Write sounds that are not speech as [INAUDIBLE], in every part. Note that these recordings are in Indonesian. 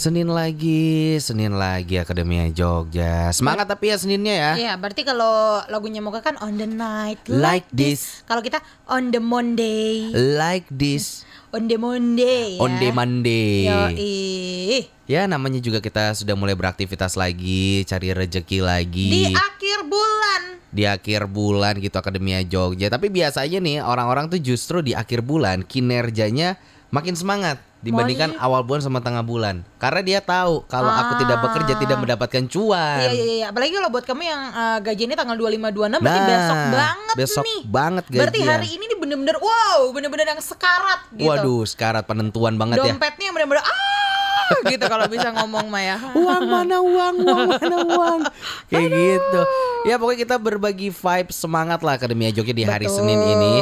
Senin lagi, Senin lagi Akademia Jogja. Semangat tapi ya Seninnya ya. Iya, berarti kalau lagunya Moga kan on the night Like this. Kalau kita on the Monday, Like this [LAUGHS] on the Monday ya. on the Monday. Yoi. Ya namanya juga kita sudah mulai beraktivitas lagi, cari rejeki lagi. Di akhir bulan. di akhir bulan gitu Akademia Jogja. Tapi biasanya nih orang-orang tuh justru di akhir bulan kinerjanya makin semangat dibandingkan Wah, awal bulan sama tengah bulan. Karena dia tahu kalau aku tidak Ah. bekerja tidak mendapatkan cuan. Iya, iya, iya. Apalagi kalau buat kamu yang uh, gajiannya tanggal 25 26 berarti Nah, besok banget besok nih. banget Berarti gajian. hari ini nih bener-bener wow, bener-bener yang sekarat gitu. Waduh, sekarat penentuan banget ya. Dompetnya yang bener-bener ah gitu kalau bisa ngomong mah ya. Uang mana uang, uang mana uang. [LAUGHS] Kayak gitu. Ya pokoknya kita berbagi vibe semangat lah Akademia Jogja di hari Betul. Senin ini.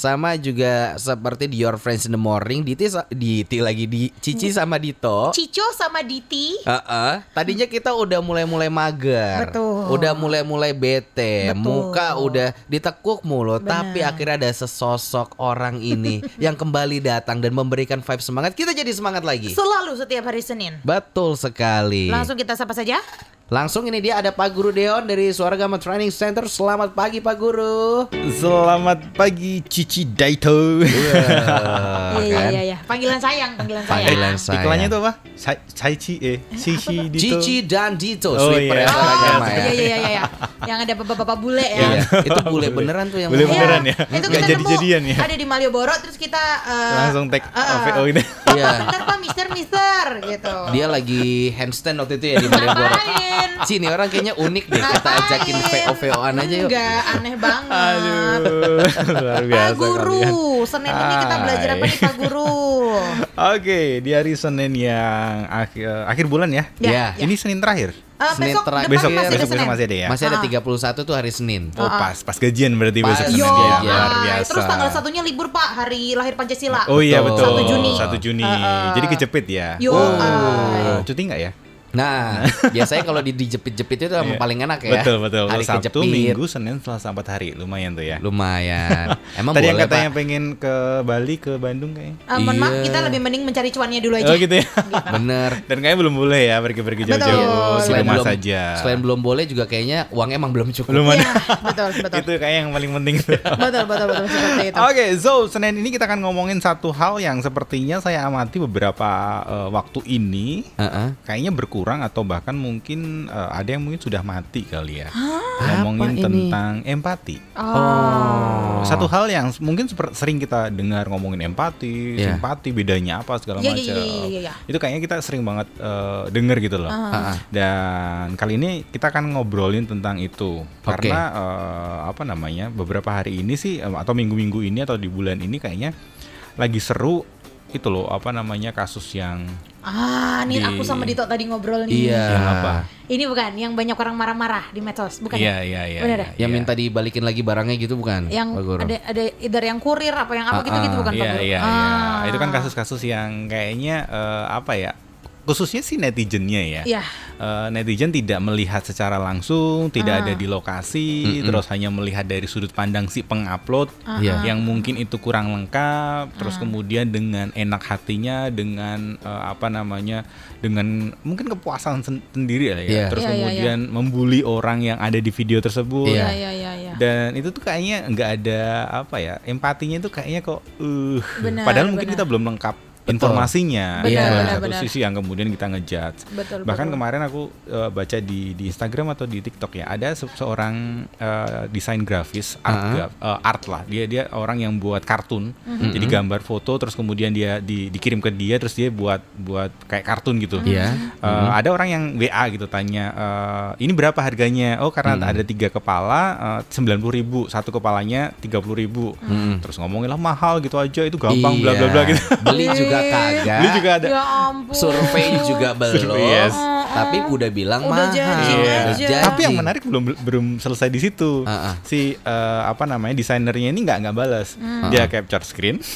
Sama juga seperti di Your Friends in the Morning, Diti, Diti lagi di Cici sama Dito. Cico sama Diti Heeh. Tadinya kita udah mulai-mulai mager. Betul. Udah mulai-mulai bete. Betul. Muka udah ditekuk mulu. Tapi akhirnya ada sesosok orang ini [LAUGHS] yang kembali datang dan memberikan vibe semangat. Kita jadi semangat lagi. selalu setiap hari Senin. Betul sekali. Langsung kita sapa saja. Langsung ini dia ada Pak Guru Deon dari Suara Gama Training Center. Selamat pagi Pak Guru. Selamat pagi Cici Daito. Wah, Iya kan? iya iya. Panggilan sayang, panggilan sayang. Panggilan sayang. Iklannya tuh apa? Sai Cici eh Cici [LAUGHS] Dito. Cici dan Dito Oh, iya. ya Suara Oh, Gama iya ya. iya iya iya. Yang ada bapak-bapak bule ya. Iya, [LAUGHS] itu bule beneran tuh yang Bule beneran ya? Itu kita jadi-jadian ya? Ada di Malioboro terus kita eh, Langsung tag eh, eh, VO ini. Iya. Bentar Pak, Mister Mister gitu. Dia lagi handstand waktu itu ya di [LAUGHS] Malioboro. Ngapain? Sini orang kayaknya unik deh kita ajakin VO VO-an aja yuk. Enggak, aneh [LAUGHS] banget. Aduh, luar biasa Pak Guru, kalian. Senin ini kita belajar apa nih Pak Guru? Oke, di hari Senin yang akhir, akhir bulan ya. Ya. Ini Senin terakhir. Eh, Senin besok terakhir. Besok masih ada besok, besok masih ada ya. Masih ada Ah. 31 tuh hari Senin. Oh, pas pas gajian berarti Pas. besok Senin ya. Iya. Luar biasa. terus tanggal satunya libur Pak, hari lahir Pancasila. Oh iya Betul. betul. 1 Juni. 1 Juni. Uh, uh. Jadi kejepit ya. Yo, Oh, ay. cuti nggak ya? Nah, [LAUGHS] biasanya kalau di dijepit-jepit itu Iya. paling enak ya. Betul betul. Hari Sabtu, kejepit. Minggu, Senin, Selasa empat hari, lumayan tuh ya. Lumayan. [LAUGHS] Emang Tadi boleh yang katanya Pak? pengen ke Bali, ke Bandung kayaknya. Eh, mohon maaf, Iya. kita lebih mending mencari cuannya dulu aja. Oh gitu ya. Bener. [LAUGHS] Dan kayaknya belum boleh ya pergi-pergi jauh-jauh. Di Selain rumah belum, saja. selain belum boleh juga kayaknya uang emang belum cukup. belum ada. Iya, betul, betul. Itu kayak yang paling penting. betul, betul, betul seperti itu. Oke, so Senin ini kita akan ngomongin satu hal yang sepertinya saya amati beberapa eh, waktu ini Heeh. kayaknya berkurang atau bahkan mungkin eh, ada yang mungkin sudah mati kali ya. Apa Ngomongin tentang empati. Oh. Satu hal yang mungkin sering kita dengar ngomongin empati, Iya. simpati, bedanya apa segala Iya, macam. iya, iya, iya, iya. Itu kayaknya kita sering banget eh, denger gitu loh. Ah. Dan kali ini kita akan ngobrolin tentang itu karena eh, apa namanya beberapa hari ini sih atau minggu-minggu ini atau di bulan ini kayaknya lagi seru itu loh apa namanya kasus yang Ah, nih Di- aku sama Dito tadi ngobrol nih. Iya. yang apa? Ini bukan yang banyak orang marah-marah di medsos, bukan? Iya ya? iya iya. Bener iya, Yang iya. minta dibalikin lagi barangnya gitu bukan? Yang ada ada either yang kurir apa yang Ah, apa gitu-gitu ah. bukan Iya iya Ah. iya. Itu kan kasus-kasus yang kayaknya eh, apa ya? Khususnya sih netizennya ya. Iya. Eh, netizen tidak melihat secara langsung, tidak Ah. ada di lokasi, Mm-mm. terus hanya melihat dari sudut pandang si pengupload Ah, Iya. yang mungkin itu kurang lengkap, terus kemudian dengan enak hatinya, dengan eh, apa namanya, dengan mungkin kepuasan sen- sendiri lah ya, Iya. terus Iya, iya, kemudian membuli orang yang ada di video tersebut. Iya. Iya, iya, iya, iya. Dan itu tuh kayaknya nggak ada apa ya empatinya itu kayaknya kok uh Benar, padahal mungkin benar. kita belum lengkap. Informasinya Benar, Itu benar, satu benar. sisi yang kemudian kita ngejudge Betul, bahkan betul. kemarin aku uh, baca di di Instagram atau di TikTok ya ada se- seorang uh, desain grafis art Ah. graf- uh, art lah dia dia orang yang buat kartun Mm-hmm. jadi gambar foto terus kemudian dia di- dikirim ke dia terus dia buat buat kayak kartun gitu Iya. Uh, Ada orang yang WA gitu tanya, uh, ini berapa harganya? Oh karena Hmm. ada tiga kepala, sembilan puluh ribu, satu kepalanya tiga puluh ribu. Hmm. Terus ngomongin lah mahal gitu aja, itu gampang bla bla bla Iya. gitu. Beli juga kagak. Beli juga ada. Ya ampun. Survei juga [LAUGHS] belum. Survei, yes. Tapi udah bilang Udah mahal. janji Iya. aja. Tapi yang menarik belum belum selesai di situ. Ah, ah. Si uh, apa namanya desainernya ini nggak nggak balas. Hmm. Dia capture screen. [LAUGHS]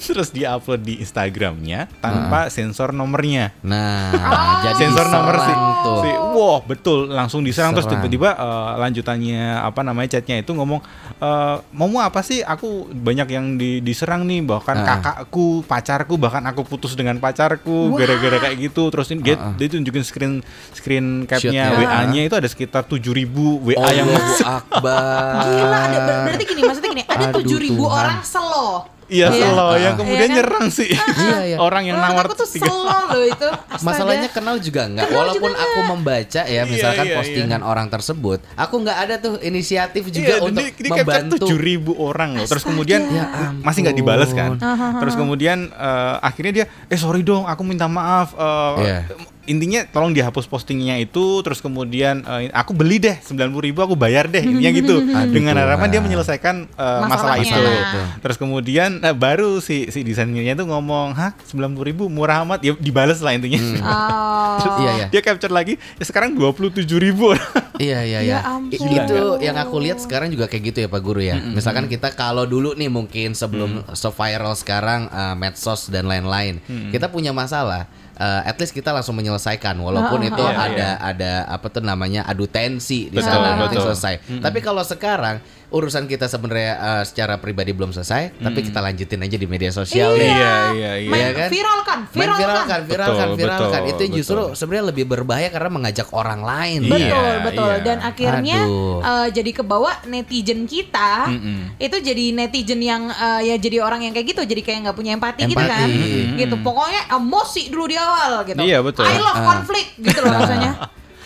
[LAUGHS] terus dia upload di Instagramnya tanpa sensor nomornya. Nah, Oh. [LAUGHS] jadi sensor nomor sih, diserang tuh. si, wow betul langsung diserang terus Serang. tiba-tiba eh, lanjutannya apa namanya chatnya itu ngomong eh, mau apa sih aku banyak yang di- diserang nih bahkan Ah. kakakku pacarku bahkan aku putus dengan pacarku gara-gara kayak gitu terus ini dia, ah. dia tunjukin screen screen capnya. WA-nya itu ada sekitar 7000 WA yang Allahu masuk Akbar. Gila ada ber- berarti gini maksudnya gini ada Aduh, tujuh ribu orang selo. Iya Iya. slow Ah. yang kemudian Iya kan? nyerang sih Iya, iya. [LAUGHS] orang yang Menurut nawar aku tuh tiga selo loh itu. Astaga. Masalahnya kenal juga nggak. Kenal Walaupun juga aku membaca ya, misalkan iya, postingan orang tersebut, aku nggak ada tuh inisiatif juga Iya, untuk di, di membantu. 7000 orang loh. Terus kemudian Ya masih nggak dibales kan. Terus kemudian eh, akhirnya dia eh sorry dong, aku minta maaf. eh, Iya. Intinya tolong dihapus postingnya itu terus kemudian eh, aku beli deh 90.000 ribu aku bayar deh intinya [LAUGHS] gitu Aduh, dengan harapan Tuhan. dia menyelesaikan eh, masalah Masalahnya. itu Betul. terus kemudian eh, baru si si desainernya itu ngomong hah 90.000 ribu murah amat ya dibales lah intinya [LAUGHS] Oh. Iya, iya. dia capture lagi ya sekarang 27.000 ribu [LAUGHS] Iya iya Ya iya. ampun. I- Itu yang aku lihat sekarang juga kayak gitu ya Pak Guru ya. Misalkan kita kalau dulu nih mungkin sebelum se-viral sekarang eh, medsos dan lain-lain, kita punya masalah. Eh, at least kita langsung menyelesaikan walaupun itu Iya, ada iya. ada apa tuh namanya adu tensi di Betul, sana nanti betul. selesai. Tapi kalau sekarang urusan kita sebenarnya eh, secara pribadi belum selesai, tapi kita lanjutin aja di media sosial iya iya iya Main Iya kan? viral kan, Main kan. kan, viral kan, Betul, viral kan. betul, Itu justru betul. sebenarnya lebih berbahaya karena mengajak orang lain. Iya, Betul, betul. iya. Dan akhirnya Aduh. eh, jadi kebawa netizen kita Mm-mm. itu jadi netizen yang eh, ya jadi orang yang kayak gitu, jadi kayak nggak punya empati, gitu Empati. kan, Mm-mm. gitu. Pokoknya emosi dulu di awal gitu. Iya, betul. I love Ah. konflik gitu loh rasanya.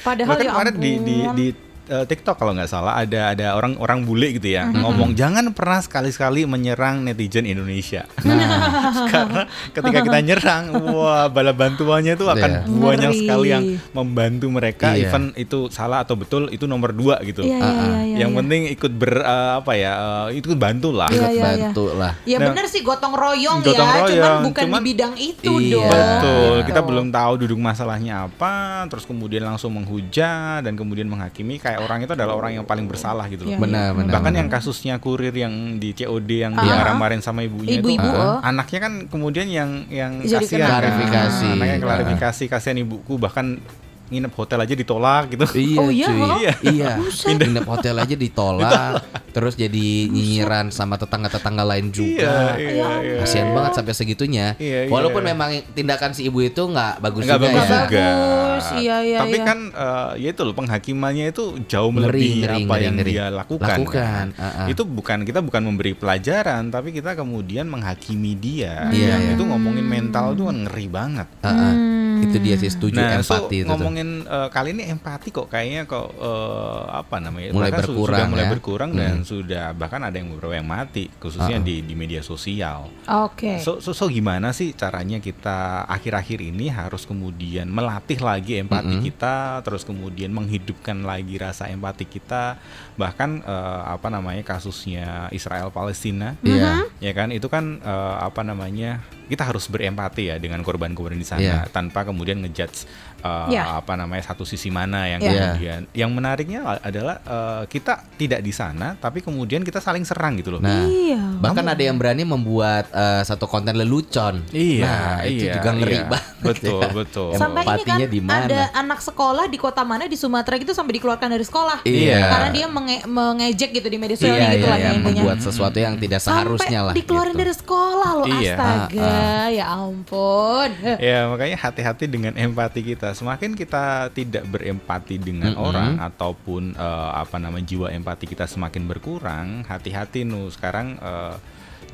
Padahal Bahkan ya kemarin di di di eh, TikTok kalau nggak salah ada ada orang orang bule gitu ya ngomong jangan pernah sekali-sekali menyerang netizen Indonesia [LAUGHS] karena ketika kita nyerang wah bala bantuannya itu akan Iya. banyak Ngeri. sekali yang membantu mereka Iya. even itu salah atau betul itu nomor dua gitu Iya, iya, Ah, ah. iya, iya, yang iya. penting ikut ber eh, apa ya eh, ikut bantu lah Iya, Ikut iya, iya. bantu lah. Ya Nah, bener sih gotong royong gotong ya, cuman royong, bukan cuman- di bidang itu Iya. dong. Betul, Gitu. kita belum tahu duduk masalahnya apa, terus kemudian langsung menghujat dan kemudian menghakimi kayak orang itu adalah orang yang paling bersalah gitu loh. Iya, Benar, benar. Bahkan benar. yang kasusnya kurir yang di COD yang Ah. dimarah-marahin sama ibunya Ibu-ibu, itu, oh. anaknya kan kemudian yang yang kasihan kan. Klarifikasi. anaknya Ah. klarifikasi kasihan ibuku bahkan nginep hotel aja ditolak gitu. Iya, Oh iya, cuy. oh. Iya. iya. Buset. Nginep hotel aja ditolak, terus jadi nyinyiran sama tetangga-tetangga lain juga. Iya, iya, iya. Kasihan banget sampai segitunya. Iya, iya. Walaupun memang tindakan si ibu itu nggak bagus Nggak juga bagus ya. juga. Bagus, iya, iya, Tapi iya. kan eh, ya itu loh penghakimannya itu jauh Ngeri, melebihi ngeri, apa ngeri, yang ngeri. dia lakukan. Lakukan, kan. ah, ah. Itu bukan kita bukan memberi pelajaran, tapi kita kemudian menghakimi dia. Iya, Yang iya. Itu ngomongin mental tuh kan ngeri banget. Ah, ah. Hmm. Itu dia sih setuju Nah, so, empati itu tuh. ngomongin eh, kali ini empati kok kayaknya kok eh, apa namanya Mulai bahkan berkurang sudah mulai ya. berkurang dan sudah bahkan ada yang beberapa yang mati khususnya Ah, ah. di di media sosial. Oke. So, so, so gimana sih caranya kita akhir-akhir ini harus kemudian melatih lagi empati Mm-mm. kita, terus kemudian menghidupkan lagi rasa empati kita, bahkan eh, apa namanya kasusnya Israel Palestina, Iya. ya kan itu kan eh, apa namanya kita harus berempati ya dengan korban-korban di sana Iya. tanpa kemudian ngejudge eh, Iya. apa namanya satu sisi mana yang Iya. kemudian yang menariknya adalah eh, kita tidak di sana tapi kemudian kita saling serang gitu loh. Nah, Iya. bahkan ada yang berani membuat eh, satu konten lelucon. Iya, nah, itu iya, juga ngeri iya. banget. Betul, ya. betul. Sampai ini kan Empatinya di mana? ada anak sekolah di kota mana di Sumatera gitu sampai dikeluarkan dari sekolah. Iya. Karena dia menge- mengejek gitu di media sosial Iya, gitu iya, lah iya, ya membuat sesuatu yang tidak seharusnya Sampai lah. dikeluarin gitu. dari sekolah loh Iya. astaga ya ampun [LAUGHS] Ya makanya hati-hati dengan empati kita. Semakin kita tidak berempati dengan Mm-mm. orang ataupun eh, apa namanya jiwa empati kita semakin berkurang, hati-hati nu. Sekarang eh,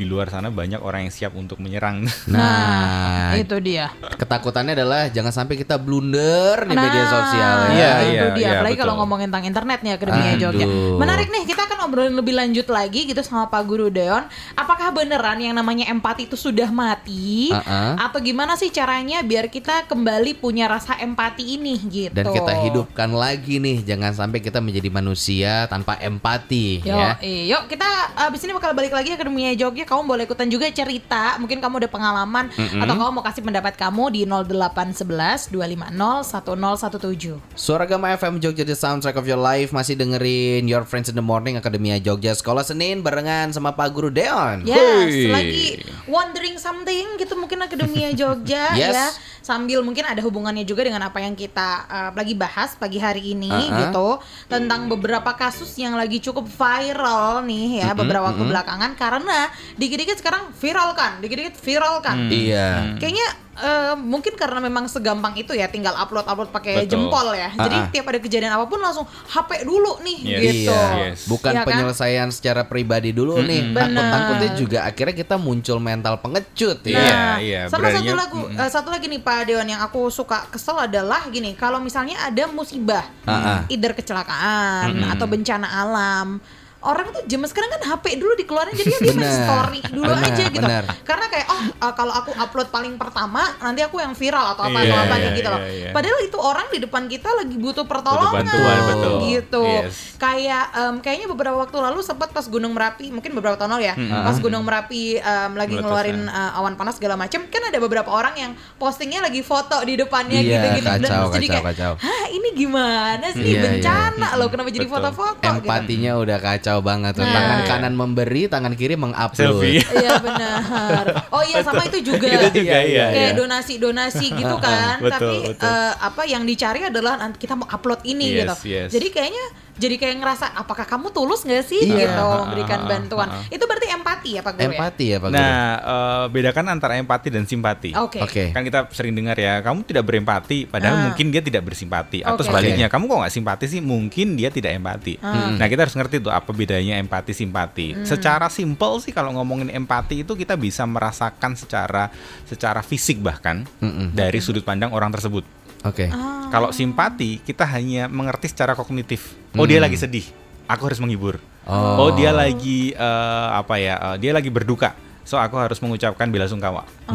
di luar sana banyak orang yang siap untuk menyerang. Nah, itu dia ketakutannya adalah jangan sampai kita blunder di Nah, media sosial ya. Iya, itu iya, dia. iya, Apalagi kalau ngomongin tentang internet nih Akademia Aduh. Jogja. Menarik nih, kita akan obrolin lebih lanjut lagi gitu sama Pak Guru Deon. Apakah beneran yang namanya empati itu sudah mati? Uh-uh. Atau gimana sih caranya biar kita kembali punya rasa empati ini gitu? Dan kita hidupkan lagi nih, jangan sampai kita menjadi manusia tanpa empati Yo, ya. yuk kita abis ini bakal balik lagi ke Akademia Jogja. Kamu boleh ikutan juga cerita. Mungkin kamu ada pengalaman atau kamu mau kasih pendapat kamu di 0811 250 1017. Suara Gama FM Jogja The Soundtrack of Your Life masih dengerin Your Friends in the Morning Akademia Jogja Sekolah Senin barengan sama Pak Guru Deon. Yes, Hoi. lagi wondering something gitu mungkin Akademia Jogja [LAUGHS] Yes. ya. Sambil mungkin ada hubungannya juga dengan apa yang kita uh, lagi bahas pagi hari ini Uh-uh. gitu tentang beberapa kasus yang lagi cukup viral nih ya beberapa waktu belakangan karena dikit-dikit sekarang viral kan, dikit-dikit viral kan. Iya. Kayaknya eh, mungkin karena memang segampang itu ya tinggal upload upload pakai Betul. jempol ya. Jadi Ah-ah. tiap ada kejadian apa pun langsung HP dulu nih Yes. gitu. Iya, Yes. bukan Iya kan? penyelesaian secara pribadi dulu nih. Benar. Takut-takutnya juga akhirnya kita muncul mental pengecut ya. Iya, Nah, iya, sama satu lagu, eh, satu lagi nih Pak Dewan yang aku suka kesel adalah gini, kalau misalnya ada musibah, Ah, ah. either kecelakaan atau bencana alam, orang tuh zaman sekarang kan HP dulu dikeluarin jadi dia Benar, story dulu benar, aja gitu. benar. Karena kayak oh eh, kalau aku upload paling pertama nanti aku yang viral atau apa Iya, atau apa kayak gitu loh. iya, iya. Padahal itu orang di depan kita lagi butuh pertolongan bantuan, betul. gitu. Yes. Kayak em, kayaknya beberapa waktu lalu sempat pas Gunung Merapi, mungkin beberapa tahun lalu ya, pas Gunung Merapi em, lagi Meletus, ngeluarin ya. uh, awan panas segala macam kan ada beberapa orang yang postingnya lagi foto di depannya Iya, gitu-gitu dan kacau, jadi kacau, kayak kacau. hah ini gimana sih Iya, iya. bencana loh kenapa jadi foto-foto gitu Empatinya udah kacau banget. tuh. Nah. Tangan kanan memberi, tangan kiri mengupload. [LAUGHS] Iya benar oh iya sama itu juga Itu juga, iya, kayak iya. donasi-donasi gitu [LAUGHS] kan Betul, tapi betul. eh, apa yang dicari adalah kita mau upload ini Yes, gitu yes. jadi kayaknya jadi kayak ngerasa apakah kamu tulus nggak sih Iya. gitu memberikan bantuan itu berarti empati ya pak Guru ya Empati ya Pak Guru. Nah, eh, bedakan antara empati dan simpati. oke Oke. Kan kita sering dengar ya, kamu tidak berempati, padahal Ah. mungkin dia tidak bersimpati. Atau Oke. sebaliknya, kamu kok nggak simpati sih, mungkin dia tidak empati. Ah. Nah, kita harus ngerti tuh apa bedanya empati simpati. Hmm. Secara simpel sih kalau ngomongin empati itu kita bisa merasakan secara secara fisik bahkan Mm-mm. dari sudut pandang orang tersebut. Oke. Ah. Kalau simpati kita hanya mengerti secara kognitif. Oh, dia Hmm. lagi sedih. Aku harus menghibur. Oh. Oh, dia lagi eh, apa ya? eh, dia lagi berduka. So aku harus mengucapkan bela sungkawa. Oh.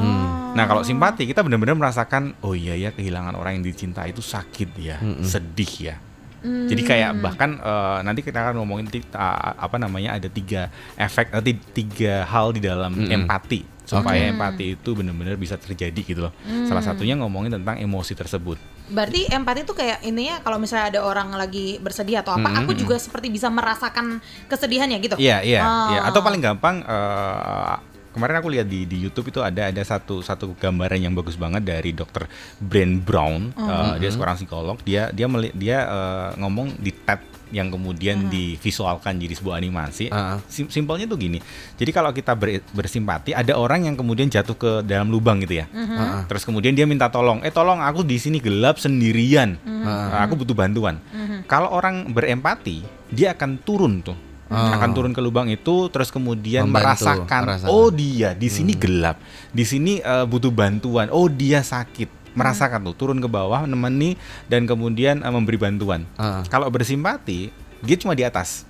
Nah, kalau simpati kita benar-benar merasakan oh iya ya kehilangan orang yang dicinta itu sakit ya, Mm-mm. sedih ya. Hmm. Jadi kayak bahkan eh, nanti kita akan ngomongin ah, apa namanya ada tiga efek eh, ti- tiga hal di dalam Mm-mm. empati supaya Oke. empati itu benar-benar bisa terjadi gitu loh. Salah satunya ngomongin tentang emosi tersebut. Berarti empati itu kayak intinya kalau misalnya ada orang lagi bersedih atau apa, Mm-mm. aku juga seperti bisa merasakan kesedihannya gitu. Iya iya Ah. iya. Atau paling gampang eh, kemarin aku lihat di di YouTube itu ada ada satu satu gambaran yang bagus banget dari dokter Brand Brown. Eh, dia seorang psikolog. Dia dia meli- dia eh, ngomong di TED yang kemudian divisualkan jadi sebuah animasi. Ah. Sim- simpelnya tuh gini. Jadi kalau kita ber- bersimpati, ada orang yang kemudian jatuh ke dalam lubang gitu ya. Ah, ah. Terus kemudian dia minta tolong, eh tolong aku di sini gelap sendirian. Uh, aku butuh bantuan. Kalau orang berempati, dia akan turun tuh, Oh. akan turun ke lubang itu, terus kemudian Membantu, merasakan, merasakan. oh dia di sini gelap, di sini uh, butuh bantuan, oh dia sakit, merasakan tuh turun ke bawah, nemeni dan kemudian uh, memberi bantuan. Ah. Kalau bersimpati, dia cuma di atas,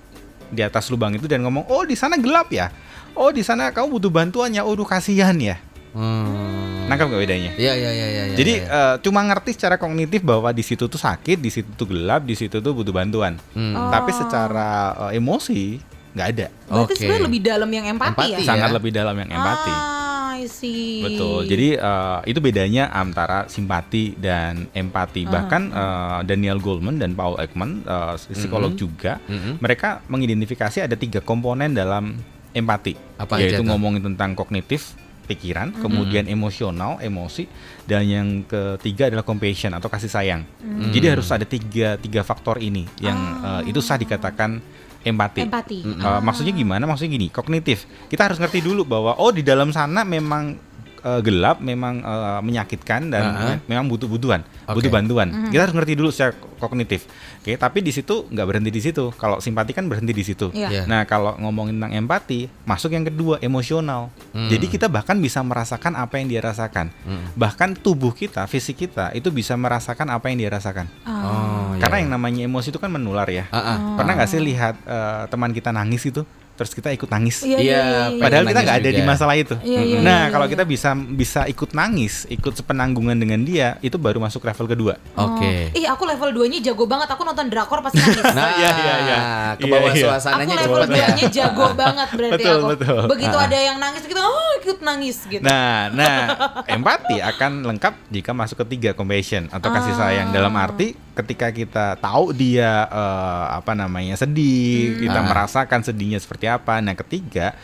di atas lubang itu dan ngomong, oh di sana gelap ya, oh di sana kamu butuh bantuannya, oh duh, kasihan ya. Hmm. Nangkap gak bedanya? Iya iya iya iya. iya, Jadi iya. eh, cuma ngerti secara kognitif bahwa di situ tuh sakit, di situ tuh gelap, di situ tuh butuh bantuan. Hmm. Oh. Tapi secara eh, emosi nggak ada. Berarti Oke. sebenarnya lebih dalam yang empati, Empati, ya. Iya. Sangat lebih dalam yang empati. Ah, I see. Betul. Jadi eh, itu bedanya antara simpati dan empati. Bahkan eh, Daniel Goleman dan Paul Ekman, eh, psikolog Mhm. juga, Mhm. mereka mengidentifikasi ada tiga komponen dalam empati, Apa aja yaitu tuh? ngomongin tentang kognitif, pikiran, kemudian emosional, emosi, dan yang ketiga adalah compassion atau kasih sayang. Jadi harus ada tiga tiga faktor ini yang eh, itu sah dikatakan empati. Empati. Eh, maksudnya gimana? Maksudnya gini, kognitif. Kita harus ngerti dulu bahwa oh di dalam sana memang eh, gelap, memang eh, menyakitkan dan ah. me- memang butuh butuhan, Oke. butuh bantuan. Kita harus ngerti dulu secara kognitif. Oke, tapi di situ nggak berhenti di situ. Kalau simpati kan berhenti di situ. Iya. Iya. Nah, kalau ngomongin tentang empati, masuk yang kedua, emosional. Hmm. Jadi kita bahkan bisa merasakan apa yang dia rasakan. Hmm. Bahkan tubuh kita, fisik kita itu bisa merasakan apa yang dia rasakan. Ah. Oh, iya. Karena yang namanya emosi itu kan menular ya. Ah, ah. Pernah nggak sih lihat eh, teman kita nangis itu, terus kita ikut nangis? Iya, iya, Iya, iya, iya. Padahal kita nggak ada juga. di masalah itu. Iya, iya, nah, iya, kalau kita bisa bisa ikut nangis, ikut sepenanggungan dengan dia, itu baru masuk level kedua. Oke. Ih, aku level 2-nya jago banget. Aku nonton drakor pasti nangis. [LAUGHS] Nah, Iya, iya, iya. ke bawah Iya, iya. suasananya aku level cepet ya. 2-nya jago [LAUGHS] banget berarti Betul, aku. betul. Begitu Ah. ada yang nangis kita oh ikut nangis gitu. Nah, nah, [LAUGHS] empati akan lengkap jika masuk ke tiga compassion atau kasih Ah. sayang dalam arti ketika kita tahu dia uh, apa namanya sedih, kita Ah. merasakan sedihnya seperti apa. Nah, ketiga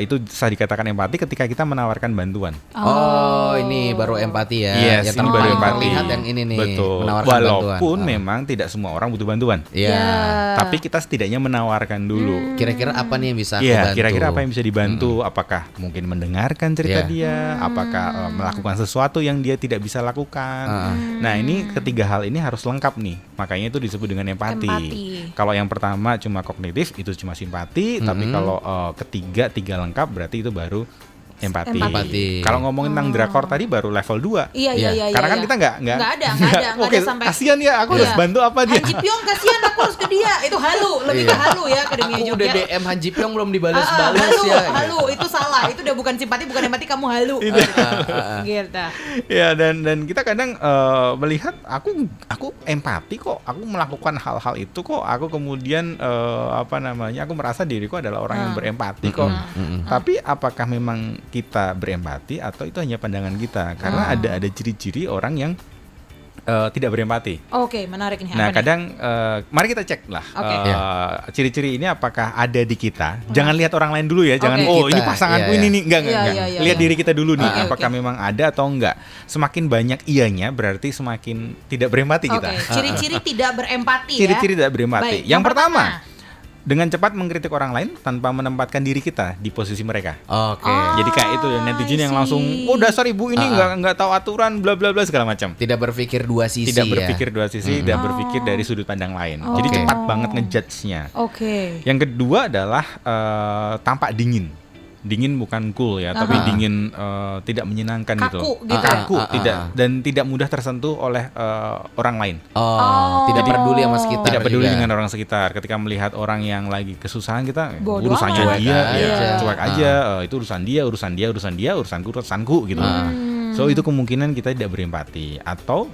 itu bisa dikatakan empati ketika kita menawarkan bantuan. Oh, ini baru empati ya. Yes, yang ini ter- baru empati. terlihat yang ini nih, Betul. menawarkan Walaupun bantuan. Memang tidak semua orang butuh bantuan. Iya. Ya. Tapi kita setidaknya menawarkan dulu. Kira-kira apa nih yang bisa aku Iya, bantu? kira-kira apa yang bisa dibantu? Apakah mungkin mendengarkan cerita Iya. dia? Apakah eh, melakukan sesuatu yang dia tidak bisa lakukan? Ah. Nah, ini ketiga hal ini harus lengkap nih. Makanya itu disebut dengan empati. Empati. Kalau yang pertama cuma kognitif itu cuma simpati, tapi Mm-mm. kalau eh, ketiga tiga lengkap berarti itu baru empati. Empati. Kalau ngomongin tentang drakor tadi baru level 2. Iya iya Iya. iya. Karena kan iya. kita nggak nggak Nggak ada, [LAUGHS] nggak ada, nggak Oke, ada sampai- kasihan ya aku harus Iya. bantu apa dia? Han Ji Pyong kasihan aku harus ke dia. Itu halu, lebih ke Iya. halu ya akademi Aku Jogja. udah DM Han Ji Pyong belum Ah, ah, dibales-bales halu, ya. halu, itu salah. Itu udah bukan simpati, bukan empati, kamu halu. Itu. Gitu. [LAUGHS] Gitu. ya dan dan kita kadang eh, melihat aku aku empati kok aku melakukan hal-hal itu kok aku kemudian eh, apa namanya aku merasa diriku adalah orang yang Ah. berempati kok Mm-mm. tapi apakah memang kita berempati atau itu hanya pandangan kita karena Ah. ada ada ciri-ciri orang yang eh, tidak berempati Oke, menarik nih. Nah, apa nih? kadang eh, mari kita cek lah Oke. eh, ciri-ciri ini apakah ada di kita. Jangan lihat orang lain dulu ya, jangan Oke. oh ini Kita, pasanganku iya, ini iya. nih, enggak enggak. Iya, enggak. iya, iya, lihat iya. diri kita dulu nih, Oke, apakah oke. memang ada atau enggak. Semakin banyak iyanya berarti semakin tidak berempati Oke, kita. ciri-ciri [LAUGHS] tidak berempati ya. Ciri-ciri tidak berempati. Baik, yang pertama, dengan cepat mengkritik orang lain tanpa menempatkan diri kita di posisi mereka. Oke. Oh. Jadi kayak itu ya, netizen yang langsung, oh dasar ibu ini Ah, ah. nggak nggak tahu aturan, bla bla bla segala macam. Tidak berpikir dua sisi Tidak ya. berpikir dua sisi, tidak berpikir dari sudut pandang lain. Jadi Oke. cepat banget ngejudge-nya. Oke. Yang kedua adalah eh, tampak dingin. Dingin bukan cool ya, tapi Aha. dingin eh, tidak menyenangkan Kaku gitu. gitu. Kaku, Ah, ah, tidak ah. dan tidak mudah tersentuh oleh eh, orang lain. Oh, Oh. tidak peduli sama sekitar. tidak peduli juga. dengan orang sekitar. Ketika melihat orang yang lagi kesusahan kita, Bodoh urusannya amat. dia, Cuek ya, aja. cuek Ah. aja. eh, itu urusan dia, urusan dia, urusan dia, urusanku, urusanku gitu. Ah. So itu kemungkinan kita tidak berempati. Atau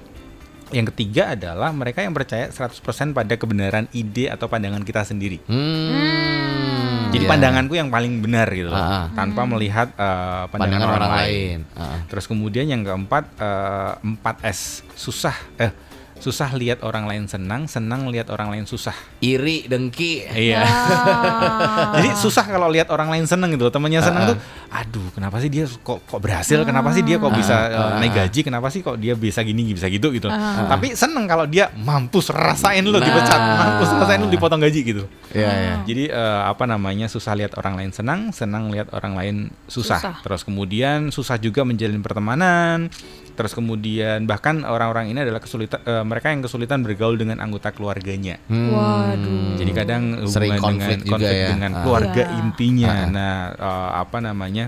yang ketiga adalah mereka yang percaya 100% pada kebenaran ide atau pandangan kita sendiri. Hmm. Jadi Iya. pandanganku yang paling benar gitu loh, ah. tanpa melihat eh, pandangan, pandangan orang, lain. Ah. Terus kemudian yang keempat eh, 4S susah eh susah lihat orang lain senang, senang lihat orang lain susah. Iri, dengki. Iya. Ah. [LAUGHS] Jadi susah kalau lihat orang lain seneng gitu, loh. temannya seneng Ah, tuh, aduh kenapa sih dia kok kok berhasil, kenapa sih dia kok bisa eh, ah, naik gaji, kenapa sih kok dia bisa gini bisa gitu gitu. Ah. Tapi seneng kalau dia mampus rasain lu Nah. dipecat, mampus rasain lu dipotong gaji gitu. Iya, iya. Jadi eh, apa namanya susah lihat orang lain senang, senang lihat orang lain susah. Susah. Terus kemudian susah juga menjalin pertemanan. Terus kemudian bahkan orang-orang ini adalah kesulitan eh, mereka yang kesulitan bergaul dengan anggota keluarganya. Hmm. Waduh. Jadi kadang hubungan Sering konflik dengan juga konflik ya. dengan Ah. keluarga Iya. intinya. Ah. Nah, eh, apa namanya?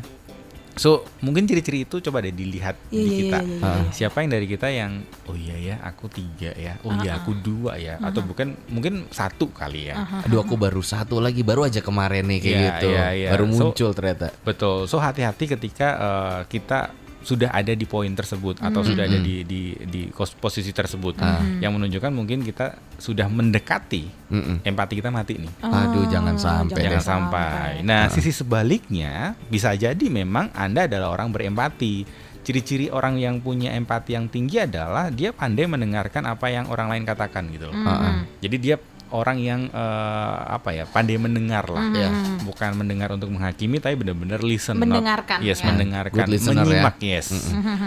So, mungkin ciri-ciri itu coba deh dilihat Iya, di iya, kita. iya, iya, Ah. iya. Siapa yang dari kita yang oh iya ya, aku tiga ya. Oh iya, Ah, aku dua ya. Atau bukan mungkin satu kali ya. Aha. Aduh aku baru satu lagi baru aja kemarin nih kayak Iya, gitu. iya, iya. Baru So- muncul ternyata. Betul. So hati-hati ketika eh, kita sudah ada di poin tersebut atau sudah ada di di di kos- posisi tersebut yang menunjukkan mungkin kita sudah mendekati Mm-mm. empati kita mati nih. Aduh, jangan sampai Jangan deh. sampai. Nah, sisi sebaliknya bisa jadi memang Anda adalah orang berempati. Ciri-ciri orang yang punya empati yang tinggi adalah dia pandai mendengarkan apa yang orang lain katakan gitu loh. Ah, ah. Jadi dia orang yang eh, apa ya pandai mendengar lah, Iya. bukan mendengar untuk menghakimi, tapi benar-benar listen, not- Mendengarkan, yes, ya. mendengarkan, Good listener ya. menyimak, yes.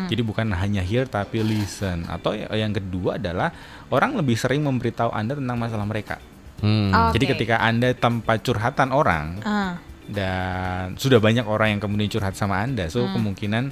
Jadi bukan hanya hear tapi listen. Atau ya- yang kedua adalah orang lebih sering memberitahu anda tentang masalah mereka. Hmm. Oke. Jadi ketika anda tempat curhatan orang Ah. dan sudah banyak orang yang kemudian curhat sama anda, so Hmm. kemungkinan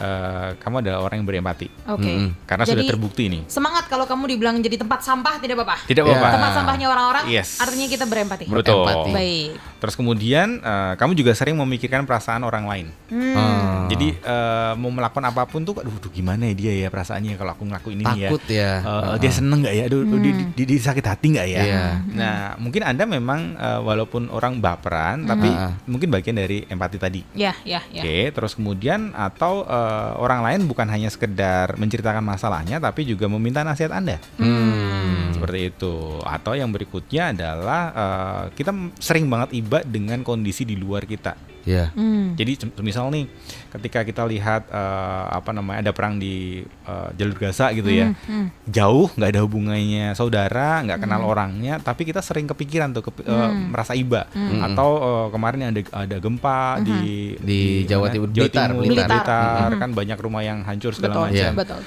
eh, kamu adalah orang yang berempati Oke. Mm-mm. karena sudah Jadi, terbukti nih. Semangat kalau kamu dibilang jadi tempat sampah tidak apa-apa. Tidak Ya. apa-apa. Tempat sampahnya orang-orang Yes. artinya kita berempati. Betul. Berempati. Baik. Terus kemudian eh, kamu juga sering memikirkan perasaan orang lain. Hmm. Ah. Jadi eh, mau melakukan apa pun tuh, aduh, aduh, gimana ya dia ya perasaannya kalau aku ngelakuin ini Takut ya. ya. Eh, Ah, dia seneng nggak ya? Aduh, dia, dia, dia sakit hati nggak ya? Iya. Nah, mungkin anda memang eh, walaupun orang baperan, tapi Ah, ah. mungkin bagian dari empati tadi. Ya, ya, ya. Oke, terus kemudian atau eh, orang lain bukan hanya sekedar menceritakan masalahnya, tapi juga meminta nasihat anda. Hmm. seperti itu. Atau yang berikutnya adalah uh, kita sering banget iba dengan kondisi di luar kita. Ya. Hmm. Jadi misal nih, ketika kita lihat uh, apa namanya ada perang di uh, jalur Gaza gitu ya, Hmm. jauh nggak ada hubungannya saudara, nggak kenal orangnya, tapi kita sering kepikiran tuh kepi- uh, merasa iba. Atau uh, kemarin ada ada gempa di Di Jawa mana? Timur, Jawa Blitar, Timur, Blitar. Blitar, kan banyak rumah yang hancur segala macam betul.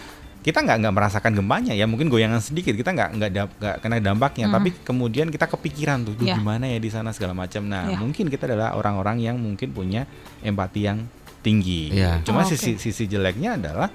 Kita nggak nggak merasakan gempanya ya mungkin goyangan sedikit kita nggak nggak nggak kena dampaknya tapi kemudian kita kepikiran tuh "Duh, Iya. gimana ya di sana segala macam nah Iya. mungkin kita adalah orang-orang yang mungkin punya empati yang tinggi Iya. cuma Oh, oke. sisi sisi jeleknya adalah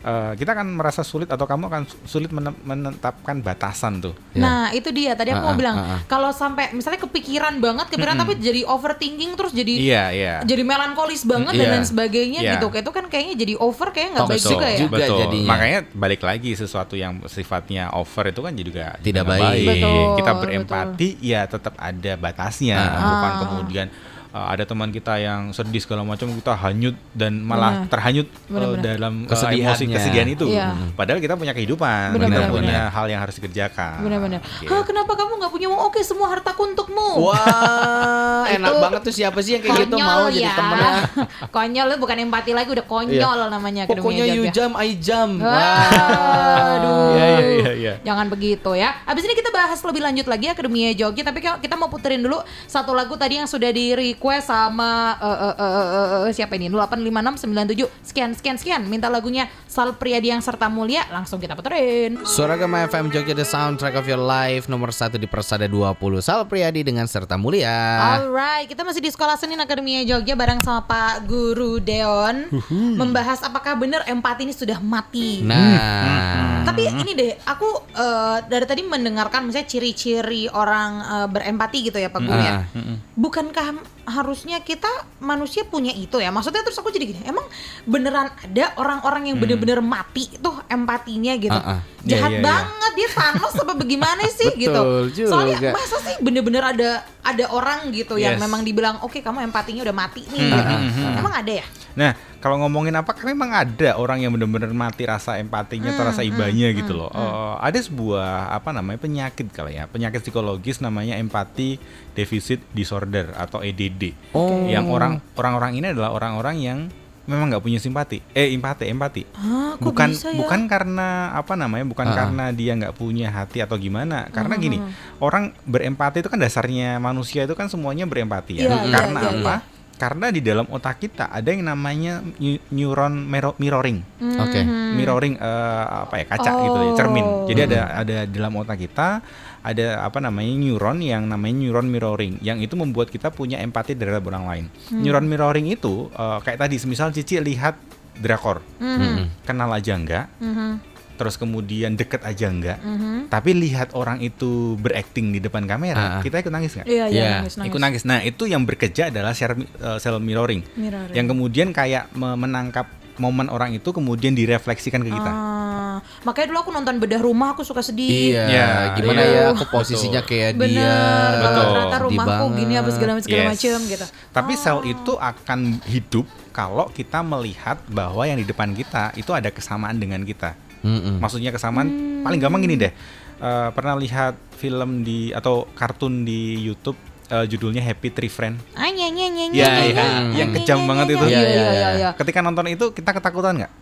eh, kita akan merasa sulit atau kamu akan sulit menetapkan batasan tuh Ya. Nah itu dia tadi aku Ah, mau ah, bilang ah, ah. kalau sampai misalnya kepikiran banget kepikiran tapi jadi overthinking terus jadi iya iya jadi melankolis banget Mm, dan iya. lain sebagainya Iya. gitu kayak itu kan kayaknya jadi over kayak nggak baik juga ya juga. betul. jadinya. Makanya balik lagi sesuatu yang sifatnya over itu kan juga Tidak nggak baik. Betul, Kita berempati ya tetap ada batasnya. Ah. Bukan kemudian uh, ada teman kita yang sedih segala macam kita hanyut dan malah Benar. terhanyut uh, Benar-benar. dalam uh, emosi kesedihan itu. Iya. Padahal kita punya kehidupan, kita Benar-benar. punya hal yang harus dikerjakan. benar-benar Gitu. Hah, kenapa kamu nggak punya uang oke semua hartaku untukmu Wah, [LAUGHS] enak Itu banget tuh siapa sih yang kayak gitu mau jadi ya. temennya? [LAUGHS] konyol itu bukan empati lagi udah konyol namanya Akademi Pokoknya you Jogja. jam, I jam. Waduh. Iya iya iya iya. Jangan begitu ya. Abis ini kita bahas lebih lanjut lagi Akademi Jogja, tapi kalau kita mau puterin dulu satu lagu tadi yang sudah di request sama eh, eh, eh, eh, eh, siapa ini? 085697 sekian sekian sekian. Minta lagunya Sal Priadi yang serta mulia, langsung kita puterin. Suara Gema FM Jogja The Soundtrack of Your Life nomor 1 di Persada 20 Sal Priadi dengan serta mulia. Alright, kita masih di Sekolah Seni Akademi Jogja bareng sama Pak Guru Deon membahas apakah benar empati ini sudah mati. Nah, Tapi ini deh, aku eh, dari tadi mendengarkan misalnya ciri-ciri orang eh, berempati gitu ya Pak Guru ya. Bukankah harusnya kita manusia punya itu ya? Maksudnya terus aku jadi gini, emang beneran ada orang-orang yang bener-bener mati tuh empatinya gitu. Ah, ah. Jahat iya, iya. banget dia Thanos apa bagaimana sih [LAUGHS] gitu. Betul Soalnya juga. masa sih bener-bener ada ada orang gitu yang Yes. memang dibilang oke kamu empatinya udah mati nih. Hmm, gitu. Emang ada ya? Nah, kalau ngomongin apa kan memang ada orang yang benar-benar mati rasa empatinya atau Hmm, rasa ibanya gitu loh. Eh, ada sebuah apa namanya penyakit kali ya, penyakit psikologis namanya empathy deficit disorder atau EDD. Oh. Yang orang orang-orang ini adalah orang-orang yang memang nggak punya simpati, eh empati, empati. Hah, bukan bisa ya? bukan karena apa namanya, bukan Ah. karena dia nggak punya hati atau gimana. Karena gini, orang berempati itu kan dasarnya manusia itu kan semuanya berempati ya. Iya, iya, karena iya, apa? Karena di dalam otak kita ada yang namanya neu- neuron mirroring. Oke. Mirroring eh, apa ya kaca Oh. gitu ya, cermin. Jadi ada ada di dalam otak kita ada apa namanya neuron yang namanya neuron mirroring yang itu membuat kita punya empati terhadap orang lain. Neuron mirroring itu eh, kayak tadi misal Cici lihat drakor, Mhm, kenal aja enggak, mhm, terus kemudian deket aja enggak, mhm. tapi lihat orang itu berakting di depan kamera, Ah. kita ikut nangis nggak? Iya, iya, Iya. nangis, nangis. Ikut nangis. Nah itu yang bekerja adalah share, uh, cell mirroring, Mirroring. yang kemudian kayak me- menangkap momen orang itu kemudian direfleksikan ke kita. Ah, makanya dulu aku nonton bedah rumah aku suka sedih. Iya, Ya, gimana iya. ya aku posisinya kayak dia. Bener, kalau Betul. ternyata rumahku gini apa segala macam segala Yes. macam gitu. Tapi sel itu akan hidup kalau kita melihat bahwa yang di depan kita itu ada kesamaan dengan kita. Mm-mm. Maksudnya kesamaan paling gampang gini deh. Eh, pernah lihat film di atau kartun di YouTube eh, judulnya Happy Tree Friend. Ah, nye, nye, nye, nye, Iya, nye, iya. nye, Yang nye, kejam nye, banget nye, itu. Iya, Iya, iya, iya, iya. iya. Ketika nonton itu kita ketakutan nggak?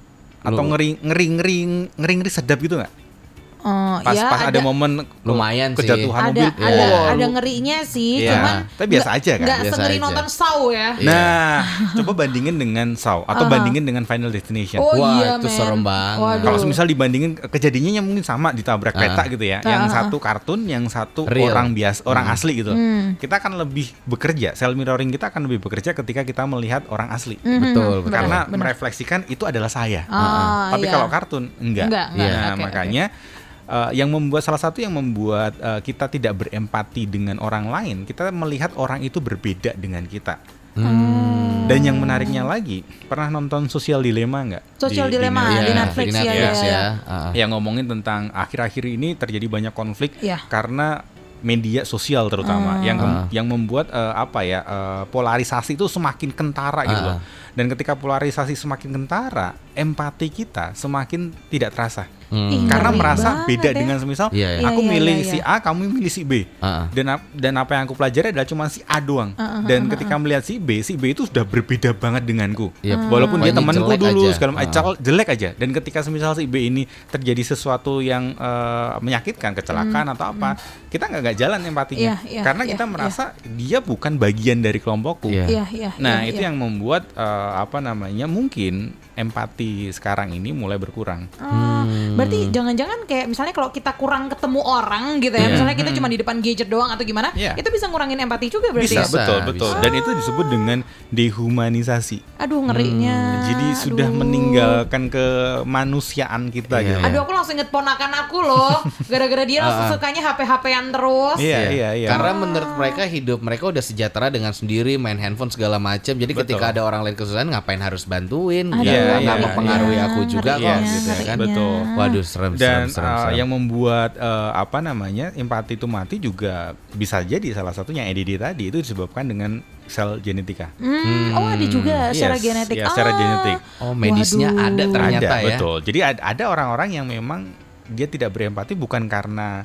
Atau ngeri ngeri ngeri ngeri ngeri sedap gitu nggak? Oh, Pas ya, pas ada, momen Lumayan sih. kejatuhan ada mobil. ada wah, ada ngerinya sih, Iya, cuman tapi biasa nggak- aja kan? Nggak Biasa sengeri aja. nonton Saw ya. Iya. Nah, coba bandingin dengan Saw atau Aha. bandingin dengan Final Destination. Oh Wah, iya, itu men. serem banget. Kalau misal dibandingin kejadiannya mungkin sama ditabrak Ah. kereta gitu ya. Yang Ah. satu kartun, yang satu Real. orang biasa, orang asli gitu. Hmm. Kita akan lebih bekerja, sel mirroring kita akan lebih bekerja ketika kita melihat orang asli. Mhm, Betul, betul. Karena merefleksikan itu adalah saya. Ah, Tapi iya. kalau kartun enggak. Enggak, enggak. Nah, makanya eh, yang membuat salah satu yang membuat eh, kita tidak berempati dengan orang lain, kita melihat orang itu berbeda dengan kita. Hmm. Dan yang menariknya lagi, pernah nonton Social Dilemma nggak? Social Di- di Dilemma Netflix? di Netflix, ya, ya, ya. Ah. yang ngomongin tentang akhir-akhir ini terjadi banyak konflik Iya. karena media sosial terutama yang Ah. yang membuat eh, apa ya eh, polarisasi itu semakin kentara gitu Ah. loh. Dan ketika polarisasi semakin kentara, empati kita semakin tidak terasa. Hmm. Ih, Karena merasa banget beda ya. dengan semisal Iya, iya. aku Iya, iya, milih iya, si iya. A, kamu milih si B. Ah. Dan dan apa yang aku pelajari adalah cuma si A doang. Ah, dan ketika melihat si B, si B itu sudah berbeda banget denganku. Iya. Walaupun dia Pokoknya temanku dulu aja. segala macam cal- jelek aja. Dan ketika semisal si B ini terjadi sesuatu yang eh, menyakitkan, kecelakaan atau apa, kita nggak nggak jalan empatinya. Hmm. Iya, iya, Karena iya, kita iya. merasa dia bukan bagian dari kelompokku. Iya. Iya, iya. Nah, iya, itu iya. yang membuat eh, apa namanya? Mungkin empati sekarang ini mulai berkurang. Ah, Hmm. Berarti jangan-jangan kayak misalnya kalau kita kurang ketemu orang gitu ya, Iya. misalnya kita cuma di depan gadget doang atau gimana, Iya. itu bisa ngurangin empati juga berarti Bisa, ya? Bisa, betul, betul. bisa. Dan itu disebut dengan dehumanisasi. Aduh ngerinya. Hmm, Jadi sudah Aduh. meninggalkan kemanusiaan kita Iya. gitu. Aduh aku langsung inget ponakan aku loh, [LAUGHS] gara-gara dia langsung sukanya HP-HPan terus. Iya, iya, iya. Karena menurut mereka hidup mereka udah sejahtera dengan sendiri main handphone segala macam. Jadi Betul. ketika ada orang lain kesusahan ngapain harus bantuin? Aduh, Ya, iya, nggak iya, mempengaruhi iya. aku juga Iya, kok gitu ya kan. Betul. Waduh serem Dan serem serem. uh, serem. yang membuat uh, apa namanya empati itu mati juga bisa jadi salah satunya EDD tadi itu disebabkan dengan sel genetika. Hmm, oh ada juga secara Yes, genetik. iya, secara Ah. genetik. Oh, medisnya Waduh. ada ternyata ada, ya. betul. Jadi ad- ada orang-orang yang memang dia tidak berempati bukan karena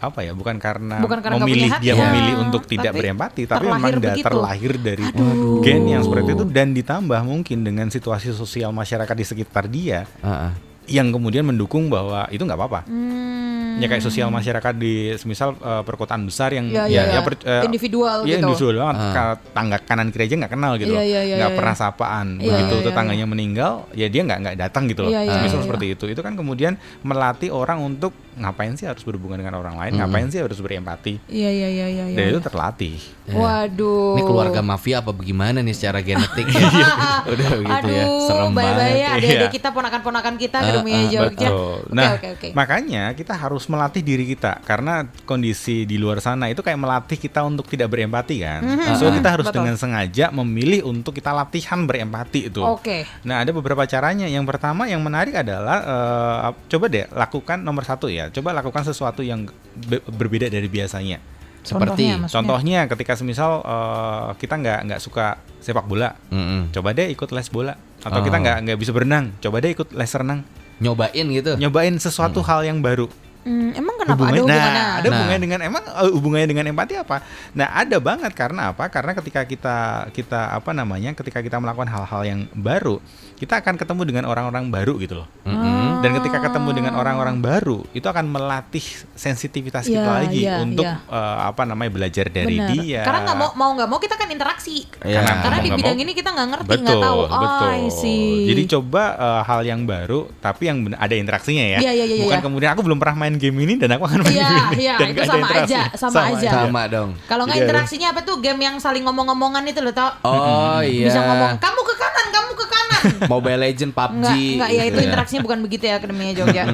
apa ya, bukan karena, Bukan karena nggak memilih dia ya. memilih untuk tidak Tapi berempati, tapi memang begitu. terlahir dari Aduh. gen yang seperti itu dan ditambah mungkin dengan situasi sosial masyarakat di sekitar dia Ah, ah. yang kemudian mendukung bahwa itu nggak apa-apa. Hmm. Ya kayak sosial masyarakat di semisal eh, perkotaan besar yang Ya, ya, ya, ya. per- eh, Individual ya, gitu. individual banget. Ka- Tangga kanan kiri aja nggak kenal gitu, Iya, loh. iya, iya, nggak iya, pernah iya. sapaan. Iya, Begitu iya, iya, tetangganya meninggal, ya dia nggak nggak datang gitu loh. Iya, iya, Semisal iya, seperti itu. Itu kan kemudian melatih orang untuk ngapain sih harus berhubungan dengan orang lain, Hmm. ngapain sih harus berempati. Iya iya iya iya. Dan iya. itu terlatih. Ya. Waduh. Ini keluarga mafia apa bagaimana nih secara genetik ya? [LAUGHS] Udah begitu ya. Aduh, Serem bye-bye banget. ya adik-adik Iya. kita, ponakan-ponakan kita ke dunia ah, Jogja. Betul. Oke, Nah, oke, oke. makanya kita harus melatih diri kita karena kondisi di luar sana itu kayak melatih kita untuk tidak berempati kan. Mhm, So kita harus betul. dengan sengaja memilih untuk kita latihan berempati itu. Oke. Nah, ada beberapa caranya. Yang pertama yang menarik adalah eh, coba deh lakukan nomor satu ya. Coba lakukan sesuatu yang be- berbeda dari biasanya. Seperti Contohnya, maksudnya. Contohnya ketika semisal eh, kita nggak nggak suka sepak bola, Mm-mm. coba deh ikut les bola. Atau Oh. kita nggak nggak bisa berenang, coba deh ikut les renang. nyobain gitu. Nyobain sesuatu hal yang baru. Hmm, emang kenapa ada Hubungannya- hubungannya? Nah, ada Nah. hubungannya dengan emang eh, hubungannya dengan empati apa? Nah, ada banget karena apa? Karena ketika kita kita apa namanya? Ketika kita melakukan hal-hal yang baru, kita akan ketemu dengan orang-orang baru gitu loh. Mm-mm. Dan ketika ketemu dengan orang-orang baru, itu akan melatih sensitivitas kita Iya, lagi iya, untuk iya. eh, apa namanya? belajar dari Bener. dia. Karena nggak mau mau nggak mau kita kan interaksi. Iya. Karena Karena mau di bidang mau- ini kita nggak ngerti, betul, nggak tahu. Oh, betul. I see. Jadi coba eh, hal yang baru, tapi yang bener- ada interaksinya ya. Iya, iya, iya, Bukan iya. kemudian aku belum pernah main game ini dan aku akan main Iya, game ini iya, dan itu nggak ada sama interaksi. aja, sama aja. Sama dong. Kalau nggak ada- interaksinya apa tuh game yang saling ngomong-ngomongan itu loh tau? Oh iya. Bisa ngomong kamu ke kanan, kamu ke kanan. [LAUGHS] Mobile Legend, PUBG. Enggak, enggak ya itu gitu interaksinya bukan begitu ya akademinya Jogja.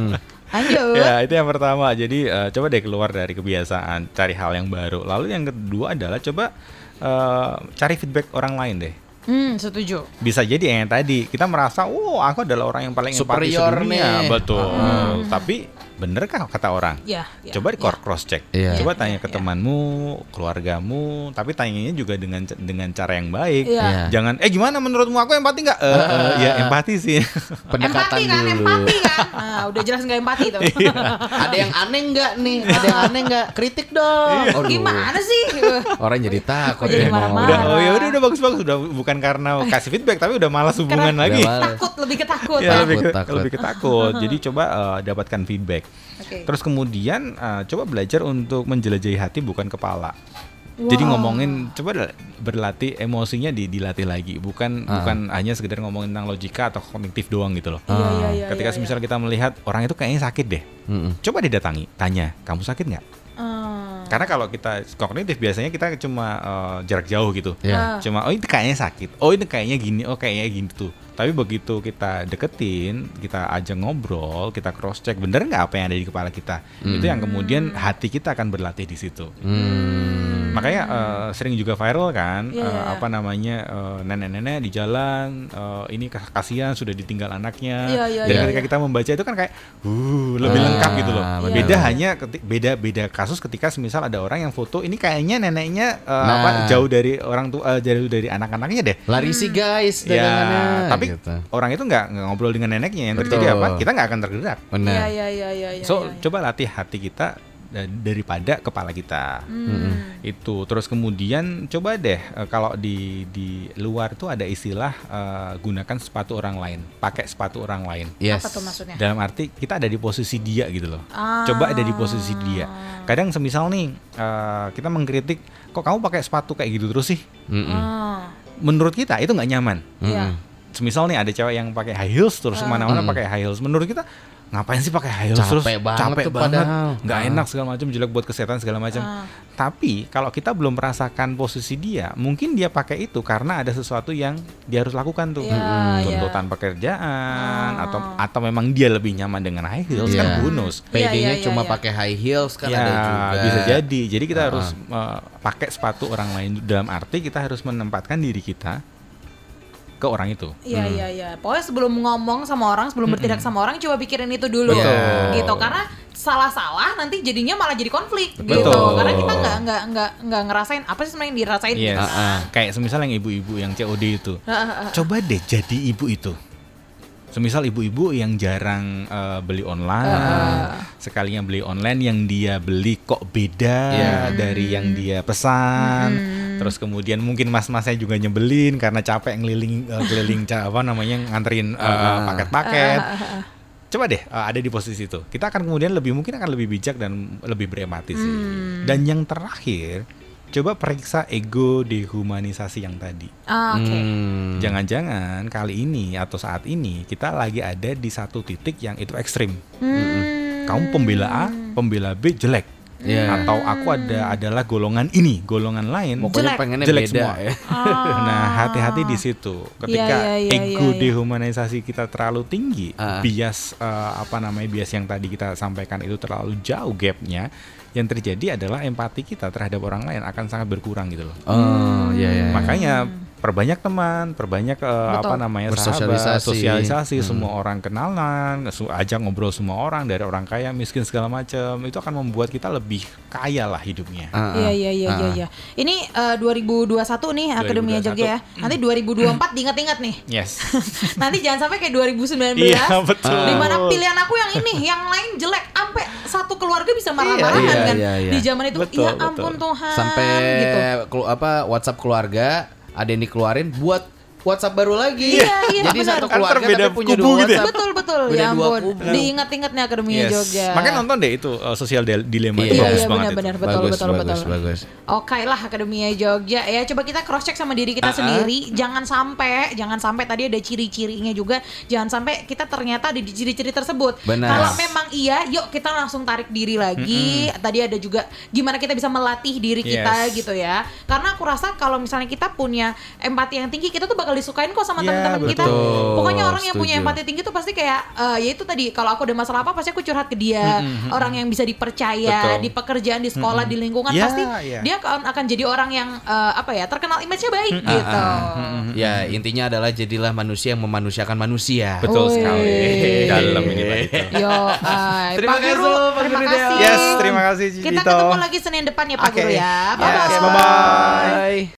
Lanjut. Ya itu yang pertama. Jadi eh, coba deh keluar dari kebiasaan, cari hal yang baru. Lalu yang kedua adalah coba eh, cari feedback orang lain deh. Hmm, setuju. Bisa jadi yang tadi kita merasa, oh aku adalah orang yang paling Superior sedunia." nih. betul. Tapi benerkah kata orang? Ya, ya, Coba di ya. cross check. Iya. Coba tanya ke iya. temanmu, keluargamu, tapi tanyanya juga dengan dengan cara yang baik. Iya. Jangan, eh gimana menurutmu aku empati nggak? Eh, eh, ya empati sih. Pendekatan empati kan, dulu. empati kan. Nah, udah jelas nggak empati tuh. Iya. Ada yang aneh nggak nih? Ada yang aneh nggak? Kritik dong. Aduh. Gimana sih? Orang jadi takut. Jadi ya mau ngomong. marah-marah? udah, oh ya udah udah bagus bagus udah bukan karena kasih feedback tapi udah malas hubungan Karena lagi. Malas. takut, lebih ke takut. Ya, ya. lebih ke, Takut, lebih ke takut. [LAUGHS] Jadi coba eh, dapatkan feedback. Terus kemudian eh, coba belajar untuk menjelajahi hati bukan kepala. Jadi Wow. ngomongin coba berlatih emosinya di, dilatih lagi, bukan Ah. bukan hanya sekedar ngomongin tentang logika atau kognitif doang gitu loh. Iya, iya, iya. Ketika semisal kita melihat orang itu kayaknya sakit deh, Mm-mm. coba didatangi, tanya, kamu sakit nggak? iya. Hmm. Karena kalau kita kognitif biasanya kita cuma eh, jarak jauh gitu. Ya. Ah. Cuma oh itu kayaknya sakit. Oh ini kayaknya gini, oh kayaknya gini tuh. Tapi begitu kita deketin, kita ajak ngobrol, kita cross check bener nggak apa yang ada di kepala kita. Itu yang kemudian hati kita akan berlatih di situ. Hmm. Makanya uh, sering juga viral kan Iya, uh, iya. apa namanya uh, nenek-nenek di jalan uh, ini kas- kasihan sudah ditinggal anaknya. Iya, iya, Dan iya, ketika iya. kita membaca itu kan kayak uh lebih Ah, lengkap gitu loh. benar. Beda Iya. hanya beda beda kasus ketika semisal ada orang yang foto ini kayaknya neneknya uh, Nah. apa jauh dari orang tua uh, jauh dari anak-anaknya deh. Lari sih guys Ya, dagangannya. tapi gitu. orang itu nggak ngobrol dengan neneknya yang Betul. terjadi apa? Kita nggak akan tergerak. benar. Iya iya iya iya. iya, So iya. coba latih hati kita daripada kepala kita. Hmm. Itu terus kemudian coba deh eh, kalau di di luar tuh ada istilah eh, gunakan sepatu orang lain, pakai sepatu orang lain. Yes. Apa tuh maksudnya? Dalam arti kita ada di posisi dia gitu loh. Ah. Coba ada di posisi dia. Kadang semisal nih eh, kita mengkritik kok kamu pakai sepatu kayak gitu terus sih. Mm-mm. Ah. Menurut kita itu nggak nyaman. Iya. Semisal nih ada cewek yang pakai high heels terus ke mana-mana Mm. pakai high heels. Menurut kita ngapain sih pakai high heels Capek terus banget capek tuh banget padahal. nggak Ah. enak segala macam jelek buat kesehatan segala macam Ah. tapi kalau kita belum merasakan posisi dia mungkin dia pakai itu karena ada sesuatu yang dia harus lakukan tuh Hmm, iya. tuntutan pekerjaan Ah. atau atau memang dia lebih nyaman dengan high heels Iya. kan Iya, PD-nya iya, cuma iya. pakai high heels kan ya ada juga. bisa jadi jadi kita Ah. harus uh, pakai sepatu orang lain dalam arti kita harus menempatkan diri kita ke orang itu Iya iya iya. Pokoknya sebelum ngomong sama orang, sebelum bertindak sama orang, coba pikirin itu dulu. Betul. Gitu. Karena salah-salah nanti jadinya malah jadi konflik gitu. Betul. Karena kita nggak nggak nggak nggak ngerasain apa sih sebenarnya yang dirasain Yes. gitu. Ah, ah. Kayak semisal yang ibu-ibu yang COD itu. Ah. Coba deh jadi ibu itu. Semisal ibu-ibu yang jarang eh, beli online, Ah. sekalinya beli online yang dia beli kok beda Iya. dari yang dia pesan. Terus kemudian mungkin mas-masnya juga nyebelin karena capek ngeliling eh, keliling apa namanya nganterin eh, Ah. paket-paket. Ah, Coba deh eh, ada di posisi itu. Kita akan kemudian lebih mungkin akan lebih bijak dan lebih berempati sih. Hmm. Dan yang terakhir, coba periksa ego dehumanisasi yang tadi. Ah, Oke. Hmm. Jangan-jangan kali ini atau saat ini kita lagi ada di satu titik yang itu ekstrim. Hmm. Kamu pembela A, pembela B jelek. Iya. Atau aku ada adalah golongan ini, golongan lain Pokoknya Jelek. pengennya jelek beda semua. ya. Ah. Nah, hati-hati di situ. Ketika Iya, iya, iya, ego iya, iya. dehumanisasi kita terlalu tinggi, Ah. bias eh, apa namanya bias yang tadi kita sampaikan itu terlalu jauh gapnya, yang terjadi adalah empati kita terhadap orang lain akan sangat berkurang gitu loh. Oh, iya iya. Makanya perbanyak teman, perbanyak Betul. apa namanya sahabat, sosialisasi, Hmm. semua orang kenalan, ajak ngobrol semua orang dari orang kaya, miskin segala macam, itu akan membuat kita lebih kaya lah hidupnya. Ah, ah. Iya iya iya iya Ah. iya. Ini eh, 2021 nih Akademia 2021. Jogja ya. Nanti 2024 diingat-ingat nih. Yes. [LAUGHS] Nanti jangan sampai kayak 2019 Iya, betul. di mana pilihan aku yang ini, yang lain jelek, sampai satu keluarga bisa marah-marahan Iya, kan iya, iya. di zaman itu. Betul, ya ampun betul. Tuhan. Sampai gitu. apa WhatsApp keluarga ada yang dikeluarin buat WhatsApp baru lagi. Iya, iya, Jadi benar. satu Kan keluarga berbeda tapi punya kubu dua gitu ya? WhatsApp. Betul betul Beda ya dua ampun. Diingat-ingat nih Akademia Yes. Jogja. Makanya nonton deh itu uh, sosial dil- dilema Iya, itu bagus iya, banget benar-benar. itu. Betul, bagus, betul, bagus, betul. bagus. Oke lah Akademia Jogja ya coba kita cross check sama diri kita Ah, ah. sendiri jangan sampai jangan sampai tadi ada ciri-cirinya juga jangan sampai kita ternyata ada di ciri-ciri tersebut Benar. kalau memang iya yuk kita langsung tarik diri lagi tadi ada juga gimana kita bisa melatih diri kita Yes. gitu ya karena aku rasa kalau misalnya kita punya empati yang tinggi kita tuh bakal disukain kok sama Ya, teman-teman kita betul. pokoknya orang yang punya Setuju. empati tinggi tuh pasti kayak eh, ya itu tadi kalau aku ada masalah apa pasti aku curhat ke dia orang yang bisa dipercaya Betul. di pekerjaan di sekolah di lingkungan Ya, pasti ya. dia akan akan jadi orang yang eh, apa ya terkenal image-nya baik gitu. Ya intinya adalah jadilah manusia yang memanusiakan manusia. Betul Wih. sekali. Dalam ini. Yo, ay, [LAUGHS] Terima Pak kasih Guru, loh, Pak terima Guru kasih. Yes, terima kasih, Kita ketemu lagi Senin depan ya Pak Oke. Guru ya. Yes, Bye bye. bye-bye. Bye.